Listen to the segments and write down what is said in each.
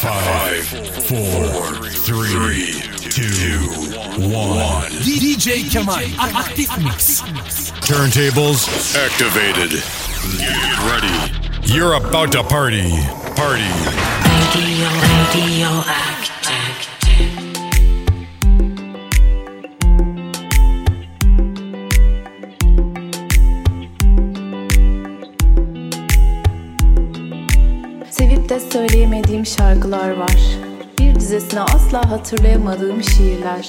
Five, four, three, two, one. DJ Kemal Aktif Mix. Turntables activated. Get ready. You're about to party. Party. Radio, radio active. Söyleyemediğim şarkılar var. Bir dizesine asla hatırlayamadığım şiirler.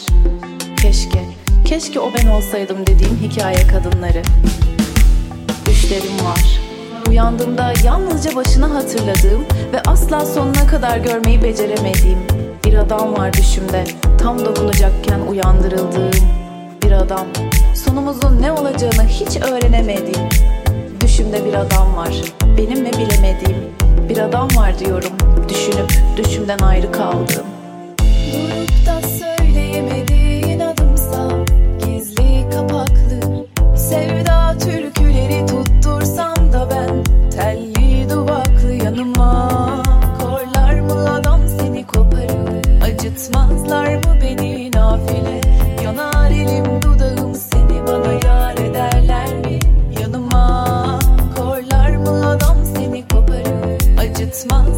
Keşke, keşke o ben olsaydım dediğim hikaye kadınları. Düşlerim var. Uyandığımda yalnızca başını hatırladığım ve asla sonuna kadar görmeyi beceremediğim bir adam var düşümde. Tam dokunacakken uyandırıldığım bir adam. Sonumuzun ne olacağını hiç öğrenemediğim Düşümde bir adam var Benim mi bilemediğim Bir adam var diyorum. Düşünüp düşümden ayrı kaldım. Durup da söyleyemediğin adımsa Gizli kapaklı Sevda türküleri tuttursam da ben Telli duvaklı yanıma. Korlar mı adam seni koparır Acıtmazlar mı beni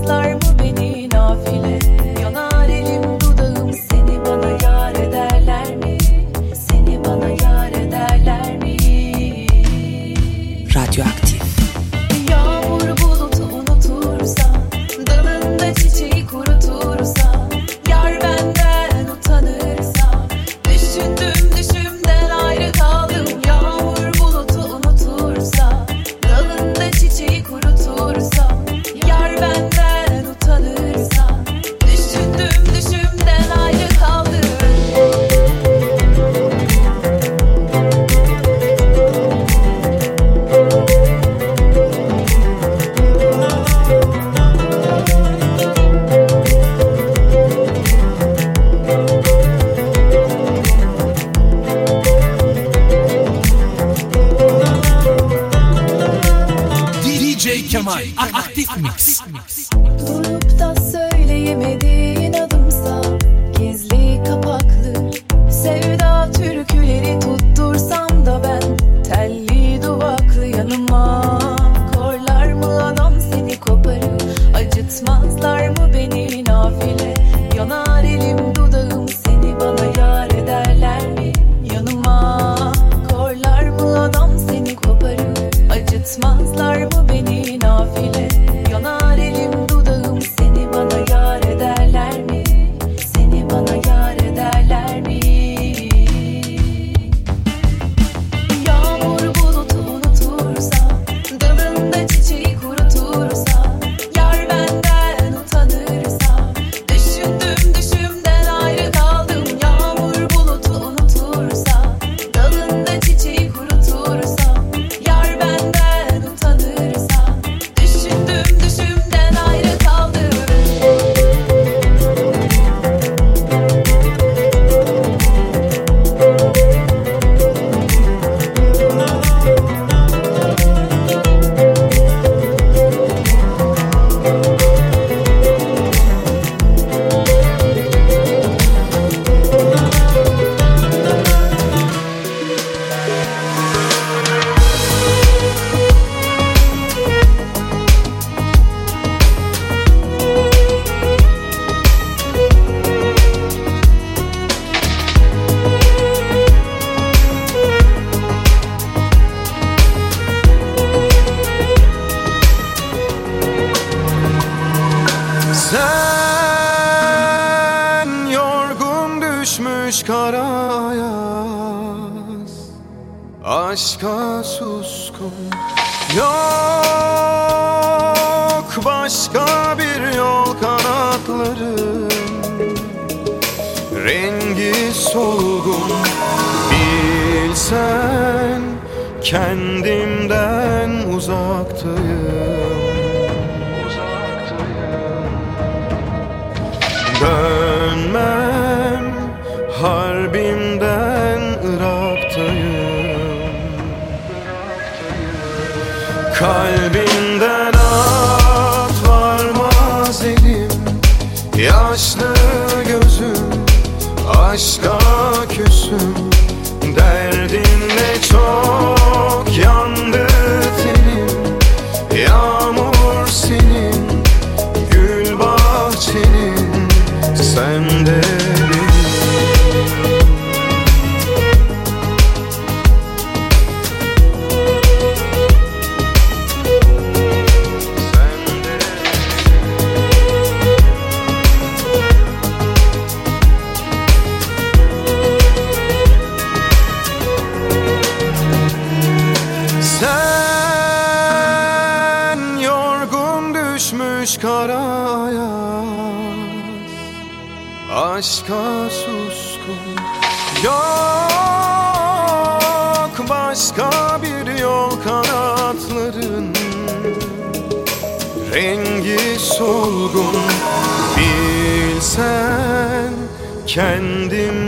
Lord. başka suskun Yok başka bir yol kanatların. Rengi solgun Bilsen kendim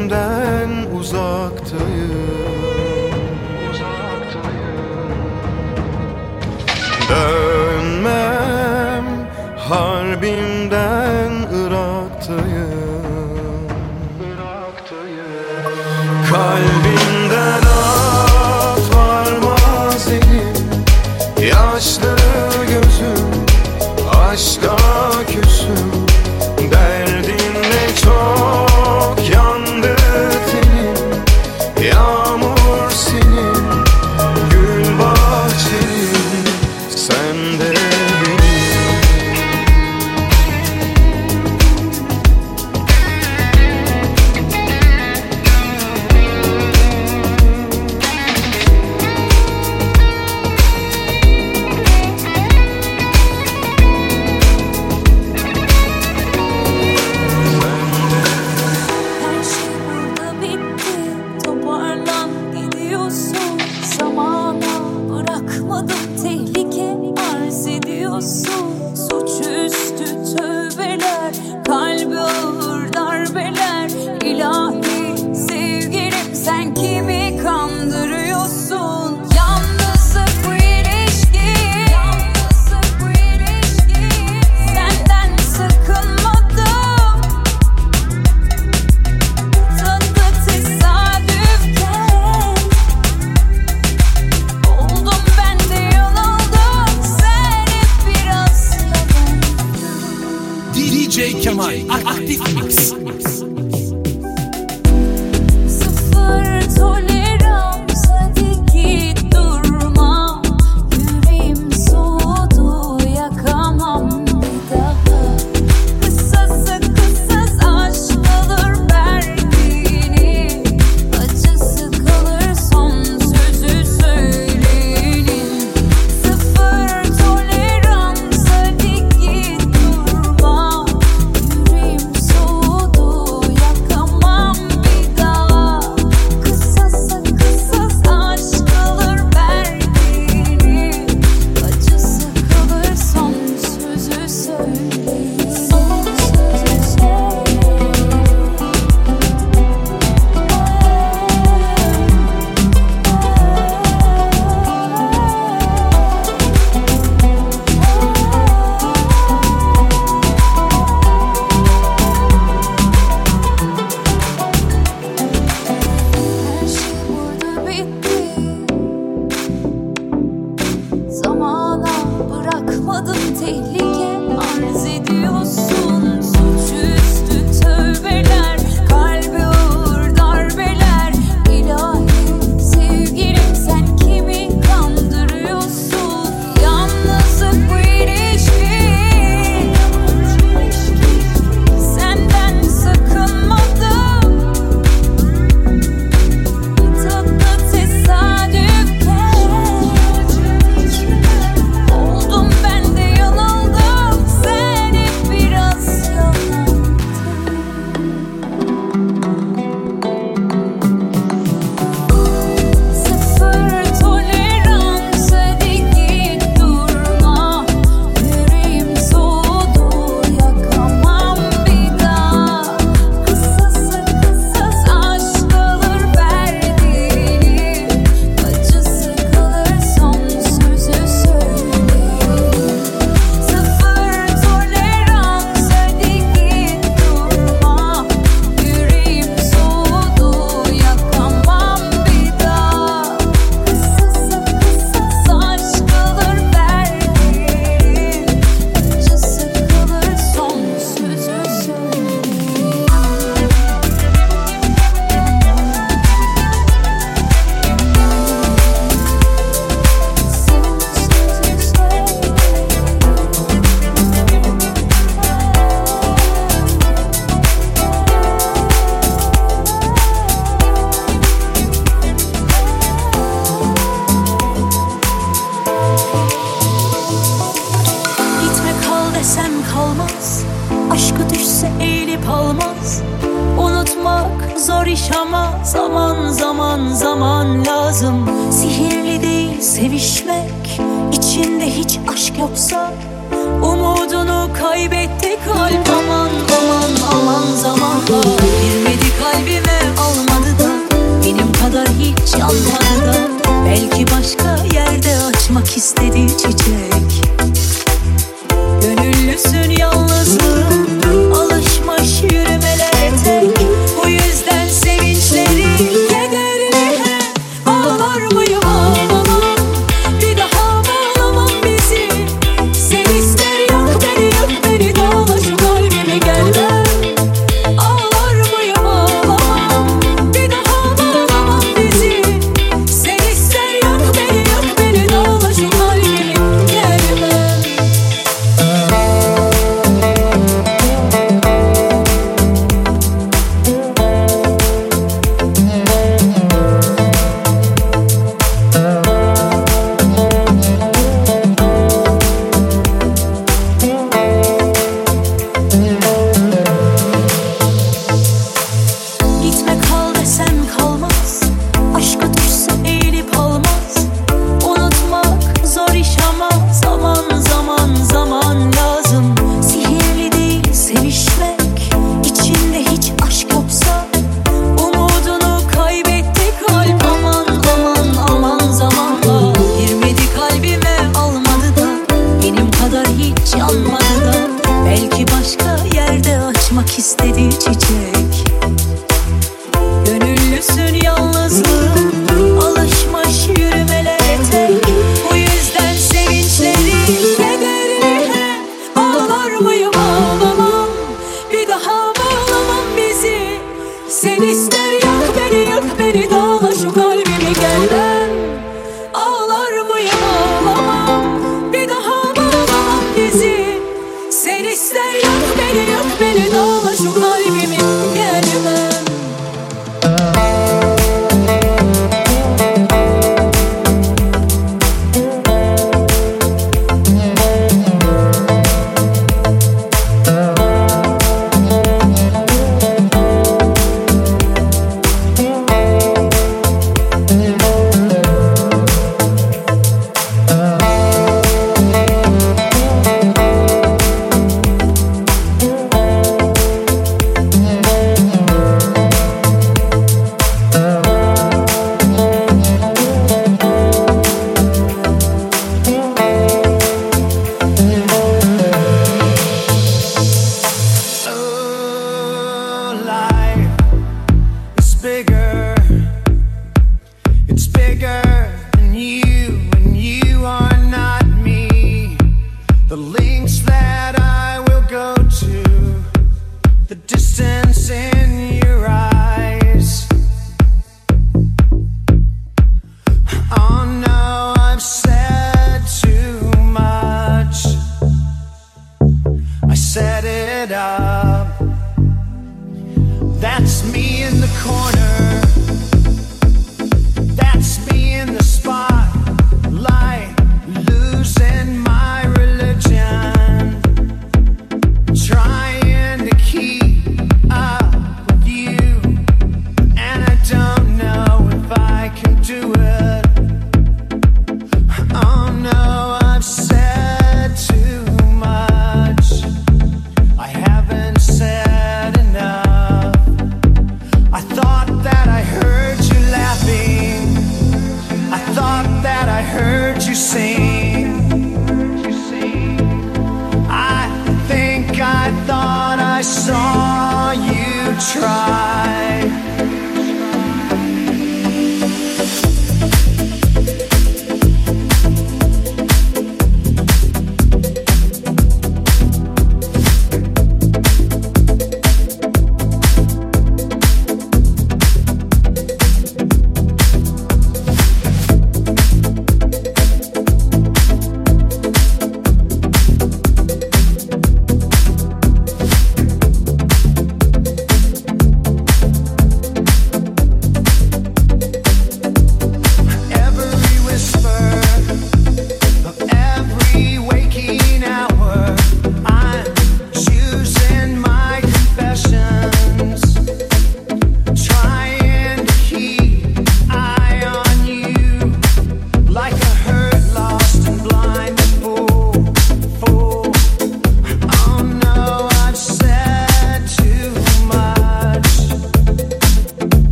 hiç yanmadı da Belki başka yerde açmak istedi çiçek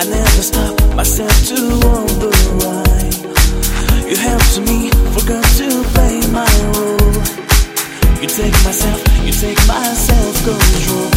I never stop myself to on the line. You helped me, forgot to play my role. You take myself, you take my self control.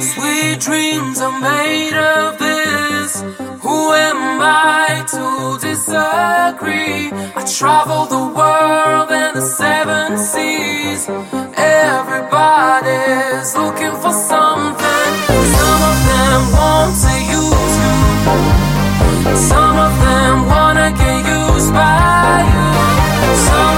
Sweet dreams are made of this. Who am I to disagree? I travel the world and the seven seas. Everybody's looking for something. Some of them want to use you. Some of them wanna get used by you. Some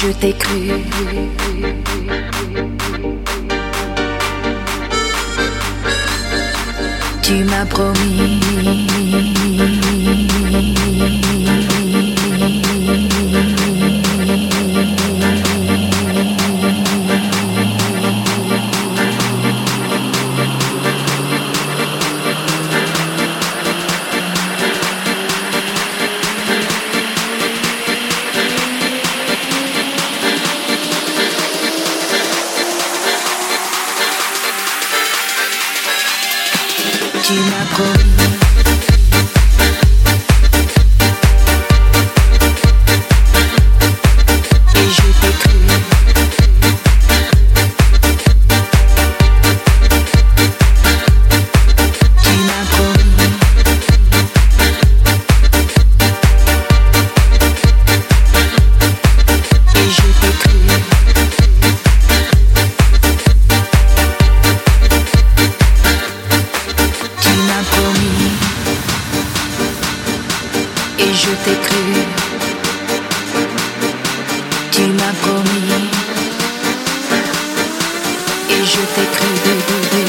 je t'ai cru. Tu m'as promis. Et je t'ai cru. Tu m'as promis et je t'ai cru.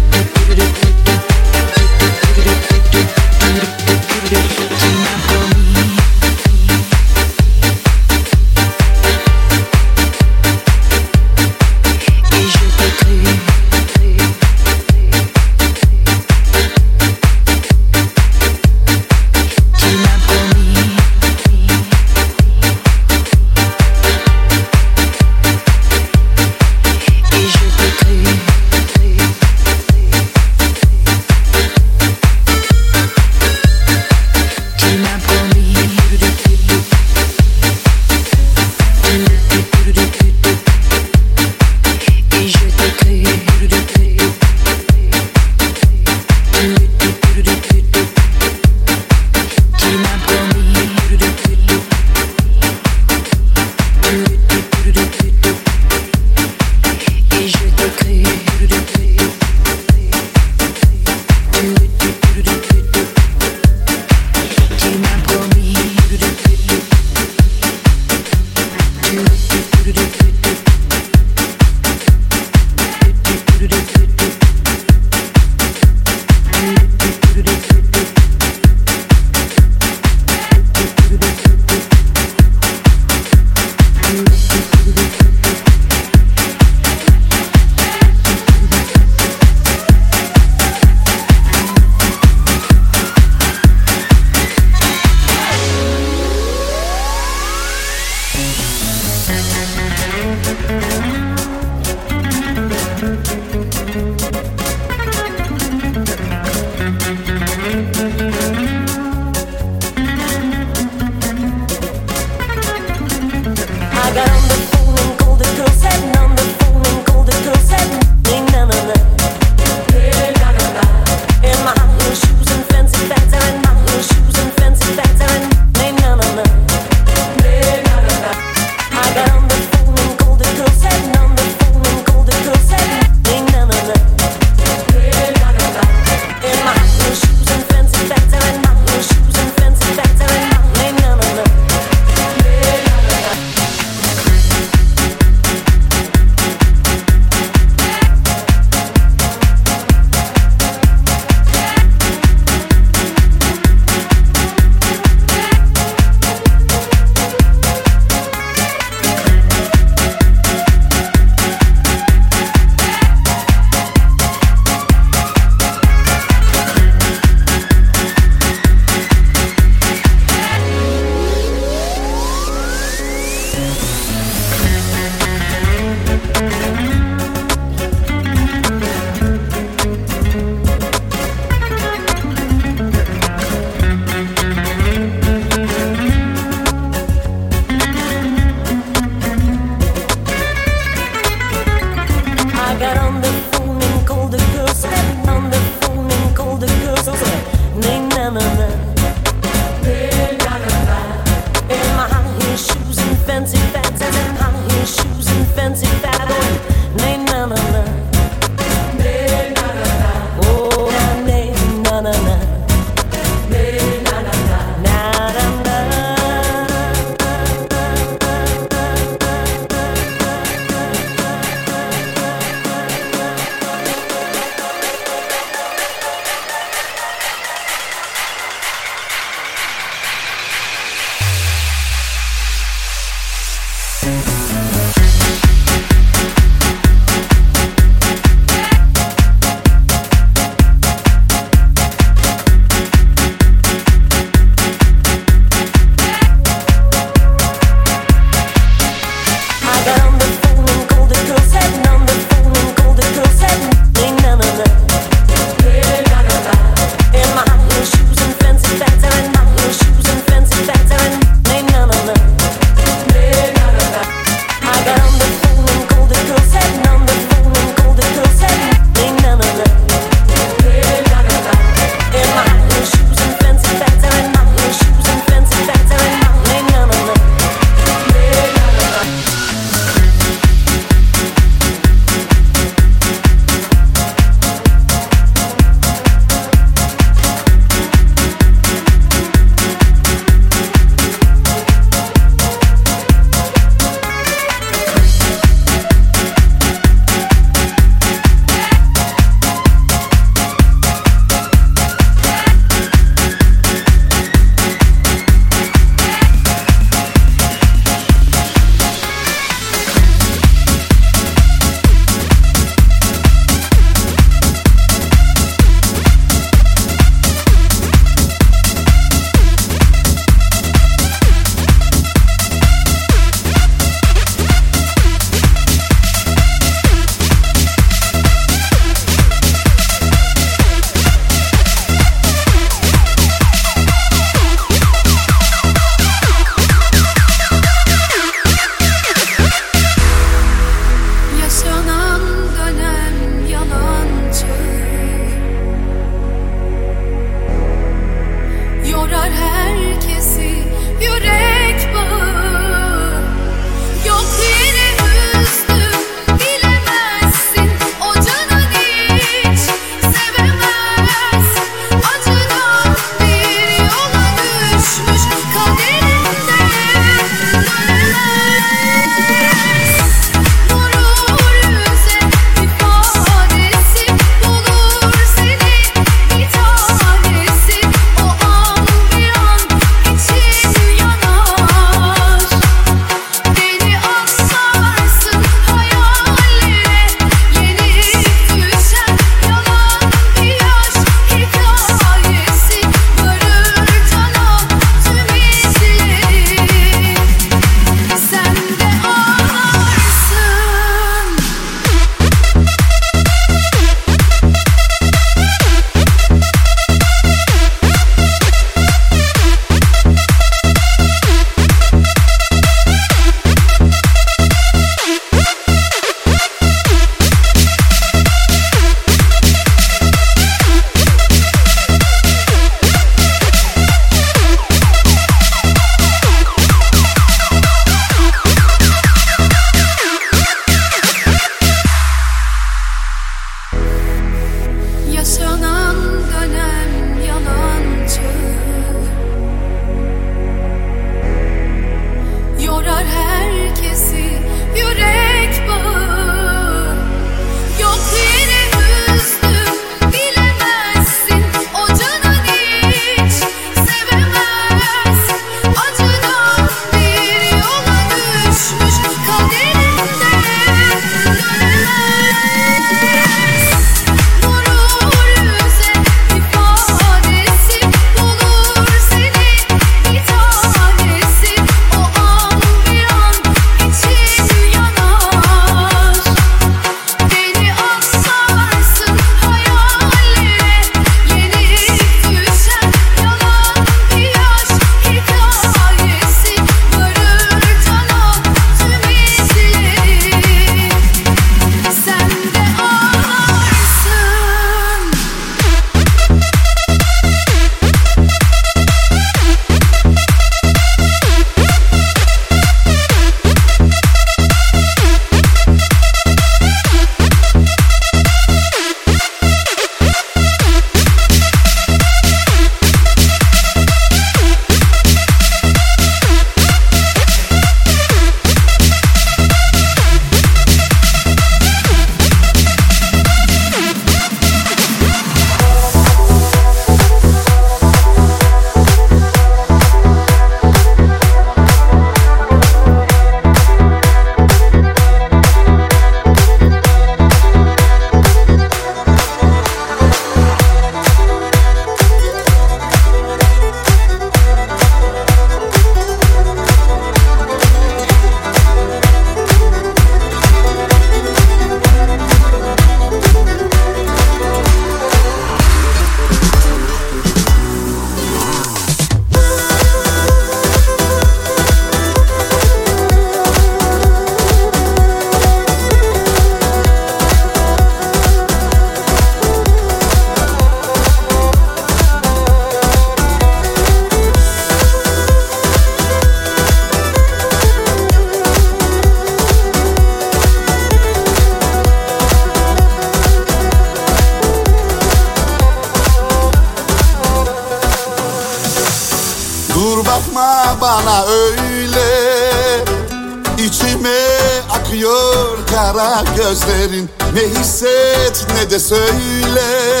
söyle.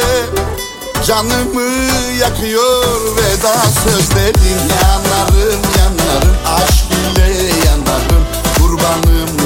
Canımı yakıyor veda sözlerin Yanarım yanarım aşk ile yanarım. Kurbanım